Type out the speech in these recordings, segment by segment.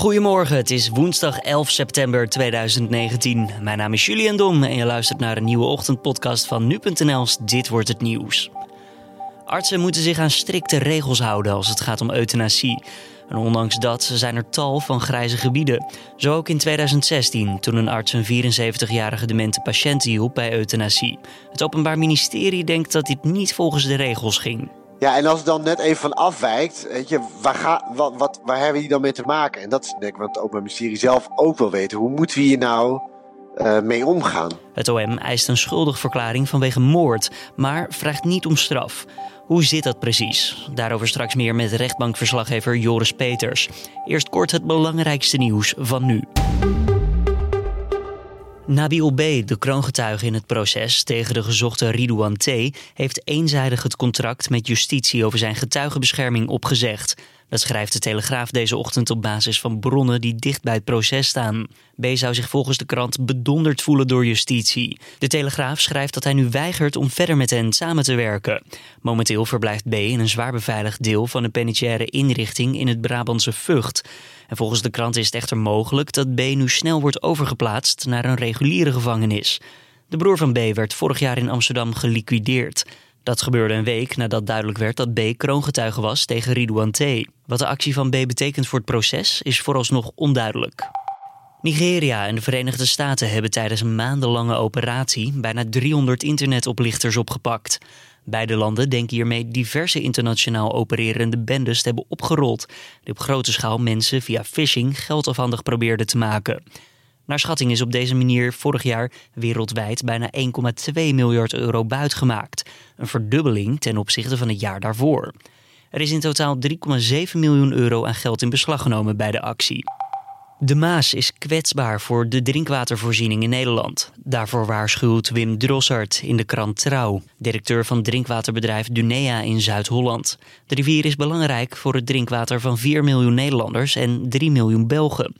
Goedemorgen, het is woensdag 11 september 2019. Mijn naam is Julian Dom en je luistert naar een nieuwe ochtendpodcast van nu.nl's Dit wordt het nieuws. Artsen moeten zich aan strikte regels houden als het gaat om euthanasie. En ondanks dat zijn er tal van grijze gebieden. Zo ook in 2016, toen een arts een 74-jarige demente patiënt hielp bij euthanasie. Het Openbaar Ministerie denkt dat dit niet volgens de regels ging. Ja, en als het dan net even van afwijkt, weet je, waar, ga, wat, wat, waar hebben we hier dan mee te maken? En dat is denk ik wat het Openbaar Ministerie zelf ook wil weten. Hoe moeten we hier nou uh, mee omgaan? Het OM eist een schuldigverklaring vanwege moord, maar vraagt niet om straf. Hoe zit dat precies? Daarover straks meer met rechtbankverslaggever Joris Peters. Eerst kort het belangrijkste nieuws van nu. Nabil B., de kroongetuige in het proces tegen de gezochte Ridouan T., heeft eenzijdig het contract met justitie over zijn getuigenbescherming opgezegd. Dat schrijft de Telegraaf deze ochtend op basis van bronnen die dicht bij het proces staan. B zou zich volgens de krant bedonderd voelen door justitie. De Telegraaf schrijft dat hij nu weigert om verder met hen samen te werken. Momenteel verblijft B in een zwaar beveiligd deel van de penitentiaire inrichting in het Brabantse Vught. En volgens de krant is het echter mogelijk dat B nu snel wordt overgeplaatst naar een reguliere gevangenis. De broer van B werd vorig jaar in Amsterdam geliquideerd. Dat gebeurde een week nadat duidelijk werd dat B kroongetuige was tegen Ridouan T. Wat de actie van B betekent voor het proces is vooralsnog onduidelijk. Nigeria en de Verenigde Staten hebben tijdens een maandenlange operatie bijna 300 internetoplichters opgepakt. Beide landen denken hiermee diverse internationaal opererende bendes te hebben opgerold, die op grote schaal mensen via phishing geld afhandig probeerden te maken. Naar schatting is op deze manier vorig jaar wereldwijd bijna 1,2 miljard euro buitgemaakt. Een verdubbeling ten opzichte van het jaar daarvoor. Er is in totaal 3,7 miljoen euro aan geld in beslag genomen bij de actie. De Maas is kwetsbaar voor de drinkwatervoorziening in Nederland. Daarvoor waarschuwt Wim Drossard in de krant Trouw, directeur van drinkwaterbedrijf Dunea in Zuid-Holland. De rivier is belangrijk voor het drinkwater van 4 miljoen Nederlanders en 3 miljoen Belgen.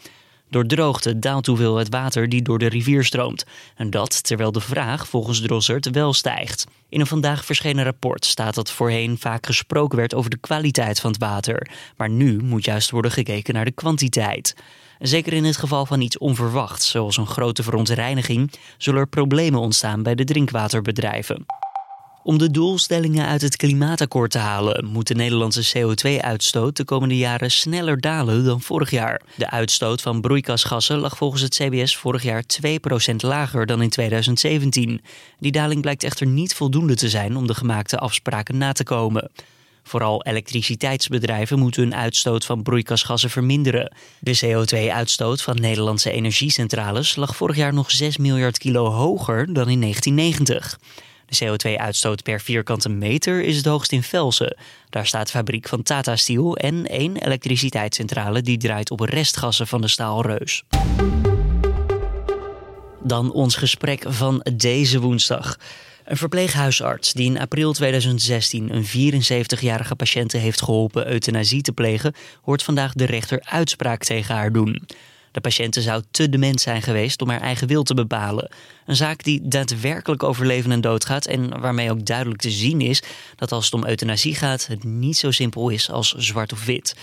Door droogte daalt hoeveelheid water die door de rivier stroomt. En dat terwijl de vraag volgens Drossert wel stijgt. In een vandaag verschenen rapport staat dat voorheen vaak gesproken werd over de kwaliteit van het water. Maar nu moet juist worden gekeken naar de kwantiteit. Zeker in het geval van iets onverwachts, zoals een grote verontreiniging, zullen er problemen ontstaan bij de drinkwaterbedrijven. Om de doelstellingen uit het klimaatakkoord te halen, moet de Nederlandse CO2-uitstoot de komende jaren sneller dalen dan vorig jaar. De uitstoot van broeikasgassen lag volgens het CBS vorig jaar 2% lager dan in 2017. Die daling blijkt echter niet voldoende te zijn om de gemaakte afspraken na te komen. Vooral elektriciteitsbedrijven moeten hun uitstoot van broeikasgassen verminderen. De CO2-uitstoot van Nederlandse energiecentrales lag vorig jaar nog 6 miljard kilo hoger dan in 1990. De CO2-uitstoot per vierkante meter is het hoogst in Velsen. Daar staat de fabriek van Tata Steel en één elektriciteitscentrale die draait op restgassen van de staalreus. Dan ons gesprek van deze woensdag. Een verpleeghuisarts die in april 2016 een 74-jarige patiënt heeft geholpen euthanasie te plegen, hoort vandaag de rechter uitspraak tegen haar doen. De patiënte zou te dement zijn geweest om haar eigen wil te bepalen. Een zaak die daadwerkelijk over leven en dood gaat en waarmee ook duidelijk te zien is dat als het om euthanasie gaat, het niet zo simpel is als zwart of wit.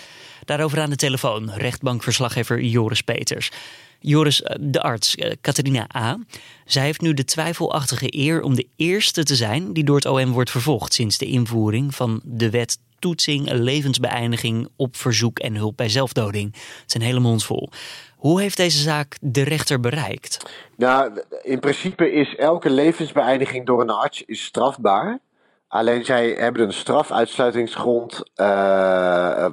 Daarover aan de telefoon, rechtbankverslaggever Joris Peters. Joris, eh, de arts, Catharina eh, A. Zij heeft nu de twijfelachtige eer om de eerste te zijn die door het OM wordt vervolgd sinds de invoering van de wet toetsing, levensbeëindiging op verzoek en hulp bij zelfdoding. Het een hele mond vol. Hoe heeft deze zaak de rechter bereikt? Nou, in principe is elke levensbeëindiging door een arts is strafbaar. Alleen zij hebben een strafuitsluitingsgrond, uh,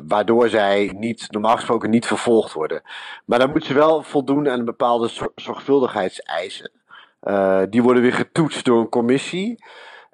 waardoor zij niet, normaal gesproken niet vervolgd worden. Maar dan moeten ze wel voldoen aan bepaalde zorgvuldigheidseisen. Uh, die worden weer getoetst door een commissie.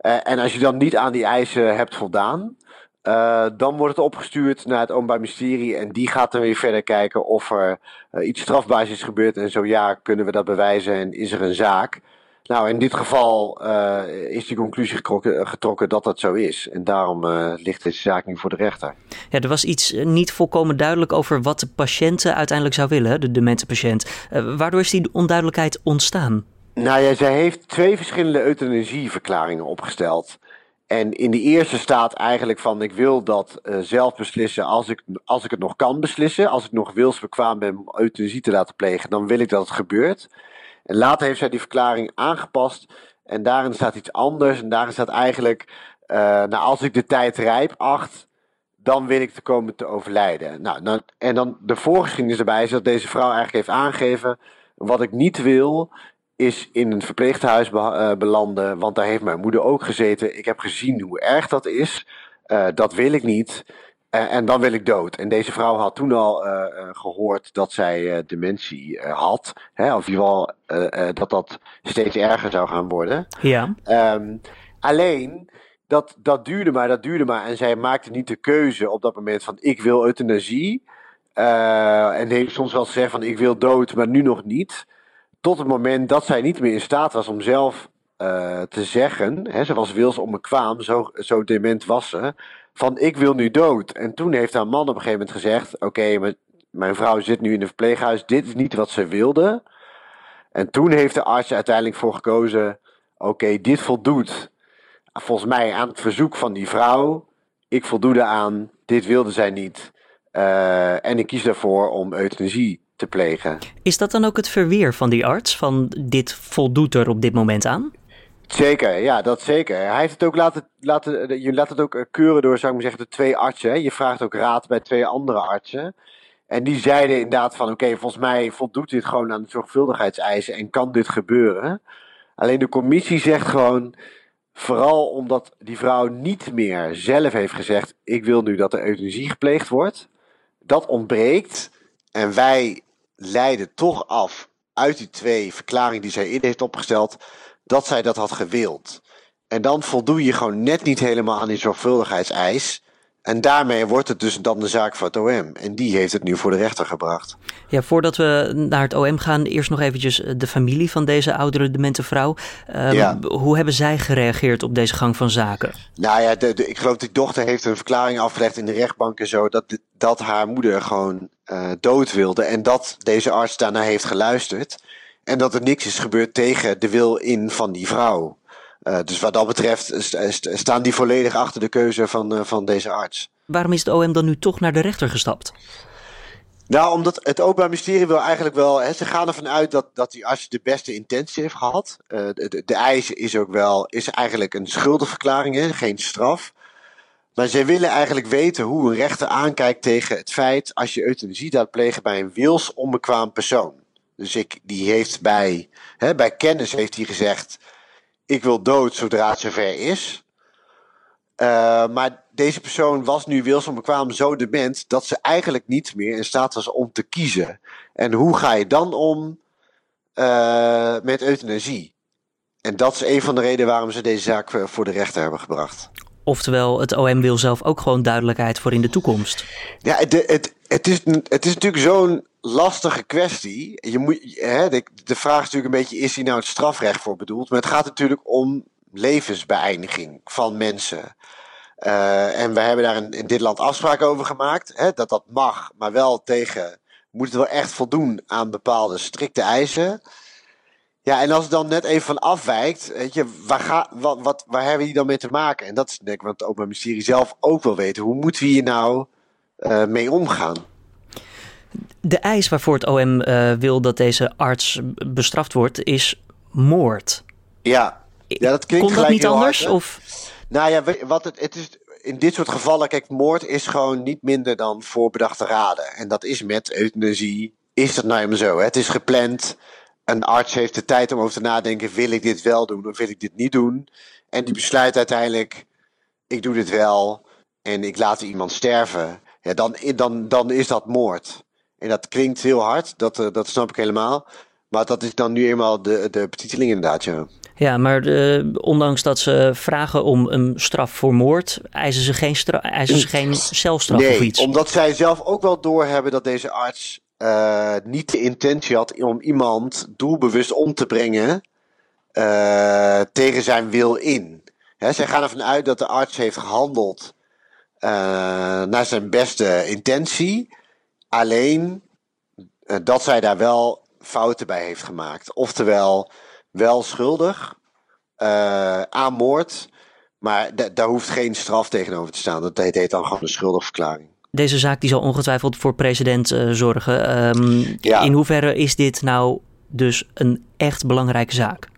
Uh, en als je dan niet aan die eisen hebt voldaan, uh, dan wordt het opgestuurd naar het Openbaar Ministerie en die gaat dan weer verder kijken of er uh, iets strafbaars is gebeurd. En zo ja, kunnen we dat bewijzen en is er een zaak. Nou, in dit geval uh, is die conclusie getrokken, getrokken, dat dat zo is. En daarom ligt deze zaak nu voor de rechter. Ja, er was iets niet volkomen duidelijk over wat de patiënt uiteindelijk zou willen, de demente patiënt. waardoor is die onduidelijkheid ontstaan? Nou ja, zij heeft twee verschillende euthanasieverklaringen opgesteld. En in de eerste staat eigenlijk van ik wil dat uh, zelf beslissen als ik, als ik het nog kan beslissen. Als ik nog wilsbekwaam ben om euthanasie te laten plegen, dan wil ik dat het gebeurt. En later heeft zij die verklaring aangepast. En daarin staat iets anders. En daarin staat eigenlijk, uh, nou als ik de tijd rijp acht, dan wil ik te komen te overlijden. Nou, nou, en dan de voorgeschiedenis erbij is dat deze vrouw eigenlijk heeft aangegeven, wat ik niet wil, is in een verpleeghuis uh, belanden, want daar heeft mijn moeder ook gezeten. Ik heb gezien hoe erg dat is. Uh, dat wil ik niet. Uh, en dan wil ik dood. En deze vrouw had toen al gehoord dat zij dementie had. Hè, of in ieder geval dat dat steeds erger zou gaan worden. Ja. Um, alleen, dat, dat duurde maar, dat duurde maar. En zij maakte niet de keuze op dat moment van ik wil euthanasie. en heeft soms wel gezegd van ik wil dood, maar nu nog niet. Tot het moment dat zij niet meer in staat was om zelf uh, te zeggen, hè, ze was wils onbekwaam, zo, zo dement was ze, van ik wil nu dood. En toen heeft haar man op een gegeven moment gezegd, oké, mijn vrouw zit nu in een verpleeghuis, dit is niet wat ze wilde. En toen heeft de arts uiteindelijk voor gekozen, oké, dit voldoet volgens mij aan het verzoek van die vrouw. Ik voldoe eraan, dit wilde zij niet. Uh, en ik kies daarvoor om euthanasie te plegen. Is dat dan ook het verweer van die arts? Van dit voldoet er op dit moment aan? Zeker, ja, dat zeker. Hij heeft het ook laten, laten je laat het ook keuren door, zou ik maar zeggen, de twee artsen. Je vraagt ook raad bij twee andere artsen. En die zeiden inderdaad van, oké, volgens mij voldoet dit gewoon aan de zorgvuldigheidseisen en kan dit gebeuren. Alleen de commissie zegt gewoon, vooral omdat die vrouw niet meer zelf heeft gezegd, ik wil nu dat er euthanasie gepleegd wordt. Dat ontbreekt. En wij leidde toch af uit die twee verklaringen die zij in heeft opgesteld, dat zij dat had gewild. En dan voldoe je gewoon net niet helemaal aan die zorgvuldigheidseis. En daarmee wordt het dus dan de zaak van het OM. En die heeft het nu voor de rechter gebracht. Ja, voordat we naar het OM gaan, eerst nog eventjes de familie van deze oudere demente vrouw. Uh, ja. Hoe hebben zij gereageerd op deze gang van zaken? Nou ja, de, de, ik geloof dat die dochter heeft een verklaring afgelegd in de rechtbank en zo. Dat, dat haar moeder gewoon uh, dood wilde. En dat deze arts daarna heeft geluisterd. En dat er niks is gebeurd tegen de wil in van die vrouw. Uh, dus wat dat betreft staan die volledig achter de keuze van, uh, van deze arts. Waarom is het OM dan nu toch naar de rechter gestapt? Nou, omdat het Openbaar Ministerie wil eigenlijk wel. Hè, ze gaan ervan uit dat, dat die arts de beste intentie heeft gehad. Uh, de, de, eis is ook wel. is eigenlijk een schuldenverklaring, hè, geen straf. Maar zij willen eigenlijk weten hoe een rechter aankijkt tegen het feit. als je euthanasie laat plegen bij een wilsonbekwaam persoon. Dus ik, die heeft bij, hè, bij kennis heeft hij gezegd ik wil dood zodra het zover is. Uh, maar deze persoon was nu wilsonbekwaam zo dement dat ze eigenlijk niet meer in staat was om te kiezen. En hoe ga je dan om uh, met euthanasie? En dat is een van de redenen waarom ze deze zaak voor de rechter hebben gebracht. Oftewel, het OM wil zelf ook gewoon duidelijkheid voor in de toekomst. Ja, het, het, het, is, het is natuurlijk zo'n lastige kwestie. Je moet, hè, de, de vraag is natuurlijk een beetje: is hier nou het strafrecht voor bedoeld? Maar het gaat natuurlijk om levensbeëindiging van mensen. Uh, en we hebben daar in, dit land afspraken over gemaakt. Hè, dat dat mag, maar wel tegen. Moet het wel echt voldoen aan bepaalde strikte eisen. Ja, en als het dan net even van afwijkt, weet je, waar, ga, wat, wat, waar hebben hier dan mee te maken? En dat is denk ik wat het Openbaar Ministerie zelf ook wil weten. Hoe moeten we hier nou uh, mee omgaan? De eis waarvoor het OM uh, wil dat deze arts bestraft wordt, is moord. Ja, ja dat klinkt Kon dat niet anders? Hard, of? Nou ja, wat het, het is, in dit soort gevallen, kijk, moord is gewoon niet minder dan voorbedachte raden. En dat is met euthanasie, is dat nou helemaal zo. Hè? Het is gepland een arts heeft de tijd om over te nadenken: wil ik dit wel doen of wil ik dit niet doen? En die besluit uiteindelijk: ik doe dit wel en ik laat iemand sterven. Ja, dan, dan, dan is dat moord. En dat klinkt heel hard, dat, eh, dat snap ik helemaal. Maar dat is dan nu eenmaal de, de betiteling inderdaad, ja. Ja, maar de, ondanks dat ze vragen om een straf voor moord, eisen ze geen, stra eisen ze geen celstraf nee, of iets. omdat zij zelf ook wel doorhebben dat deze arts uh, niet de intentie had om iemand doelbewust om te brengen uh, tegen zijn wil in. He, zij gaan ervan uit dat de arts heeft gehandeld naar zijn beste intentie. Alleen dat zij daar wel fouten bij heeft gemaakt. Oftewel, wel schuldig aan moord. Maar daar hoeft geen straf tegenover te staan. Dat heet, dan gewoon een schuldigverklaring. Deze zaak die zal ongetwijfeld voor president uh, zorgen. Um, ja. In hoeverre is dit nou dus een echt belangrijke zaak?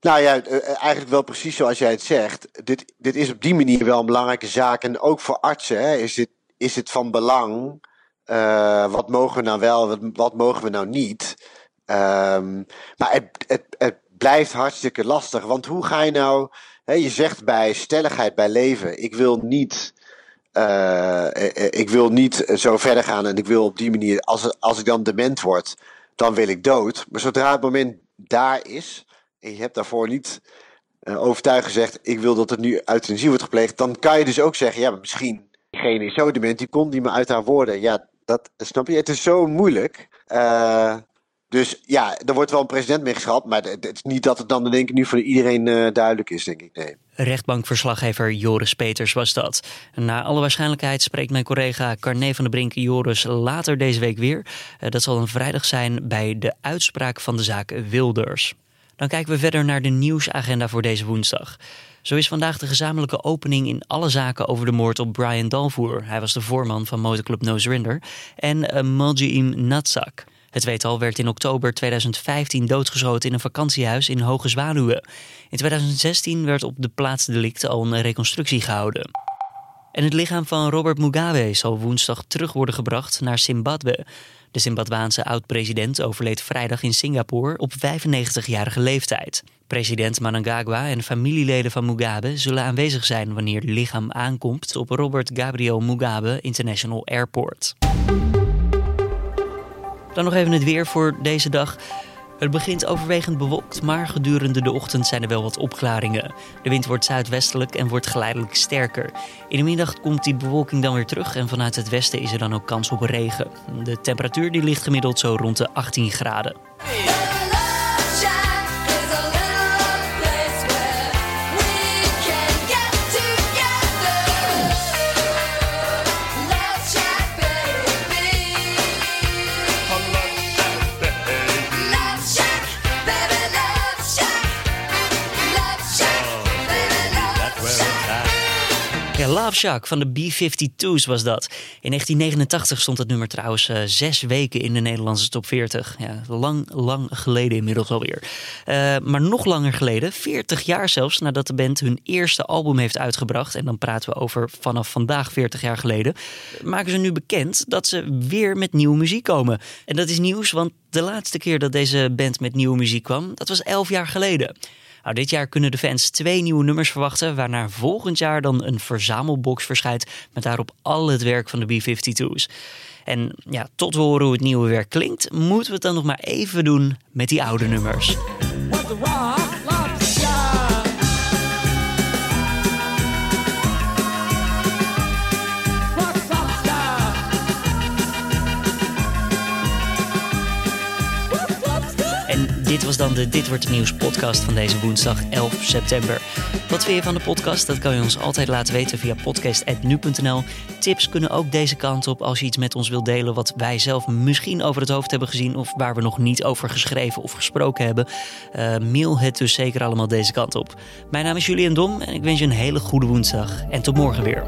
Nou ja, eh, eigenlijk wel precies zoals jij het zegt. Dit, dit is op die manier wel een belangrijke zaak. En ook voor artsen hè, is, dit, is het van belang. Uh, wat mogen we nou wel, wat, mogen we nou niet? Um, maar het, het, blijft hartstikke lastig. Want hoe ga je nou. Hè, je zegt bij stelligheid bij leven: ik wil niet. Uh, ik wil niet zo verder gaan en ik wil op die manier, als, als ik dan dement word, dan wil ik dood. Maar zodra het moment daar is, en je hebt daarvoor niet overtuigd gezegd, ik wil dat het nu euthanasie wordt gepleegd, dan kan je dus ook zeggen, ja, misschien, diegene is zo dement, die komt niet meer uit haar woorden. Ja, dat snap je. Het is zo moeilijk. Uh, dus ja, er wordt wel een president mee geschrapt, maar het is niet dat het dan denk ik nu voor iedereen uh, duidelijk is, denk ik. Nee. Rechtbankverslaggever Joris Peters was dat. Na alle waarschijnlijkheid spreekt mijn collega Carne van der Brink Joris later deze week weer. Uh, dat zal een vrijdag zijn bij de uitspraak van de zaak Wilders. Dan kijken we verder naar de nieuwsagenda voor deze woensdag. Zo is vandaag de gezamenlijke opening in alle zaken over de moord op Brian Dalvoer. Hij was de voorman van motorclub No Surrender. En eh, Maljiim Natsak. Het tweetal werd in oktober 2015 doodgeschoten in een vakantiehuis in Hoge Zwaluwe. In 2016 werd op de plaats delict al een reconstructie gehouden. En het lichaam van Robert Mugabe zal woensdag terug worden gebracht naar Zimbabwe. De Zimbabwaanse oud-president overleed vrijdag in Singapore op 95-jarige leeftijd. President Mnangagwa en familieleden van Mugabe zullen aanwezig zijn wanneer het lichaam aankomt op Robert Gabriel Mugabe International Airport. Dan nog even het weer voor deze dag. Het begint overwegend bewolkt, maar gedurende de ochtend zijn er wel wat opklaringen. De wind wordt zuidwestelijk en wordt geleidelijk sterker. In de middag komt die bewolking dan weer terug en vanuit het westen is er dan ook kans op regen. De temperatuur die ligt gemiddeld zo rond de 18 graden. Love Shack van de B-52's was dat. In 1989 stond het nummer trouwens uh, zes weken in de Nederlandse top 40. Ja, lang, lang geleden inmiddels alweer. Uh, maar nog langer geleden, 40 jaar zelfs nadat de band hun eerste album heeft uitgebracht. En dan praten we over vanaf vandaag 40 jaar geleden. Maken ze nu bekend dat ze weer met nieuwe muziek komen. En dat is nieuws, want de laatste keer dat deze band met nieuwe muziek kwam, dat was 11 jaar geleden. Nou, dit jaar kunnen de fans twee nieuwe nummers verwachten, waarna volgend jaar dan een verzamelbox verschijnt met daarop al het werk van de B-52's. En ja, tot we horen hoe het nieuwe werk klinkt, moeten we het dan nog maar even doen met die oude nummers. Dit was dan de Dit Wordt Het Nieuws podcast van deze woensdag 11 september. Wat vind je van de podcast? Dat kan je ons altijd laten weten via podcast.nu.nl. Tips kunnen ook deze kant op als je iets met ons wilt delen... wat wij zelf misschien over het hoofd hebben gezien... of waar we nog niet over geschreven of gesproken hebben. Uh, mail het dus zeker allemaal deze kant op. Mijn naam is Julian Dom en ik wens je een hele goede woensdag. En tot morgen weer.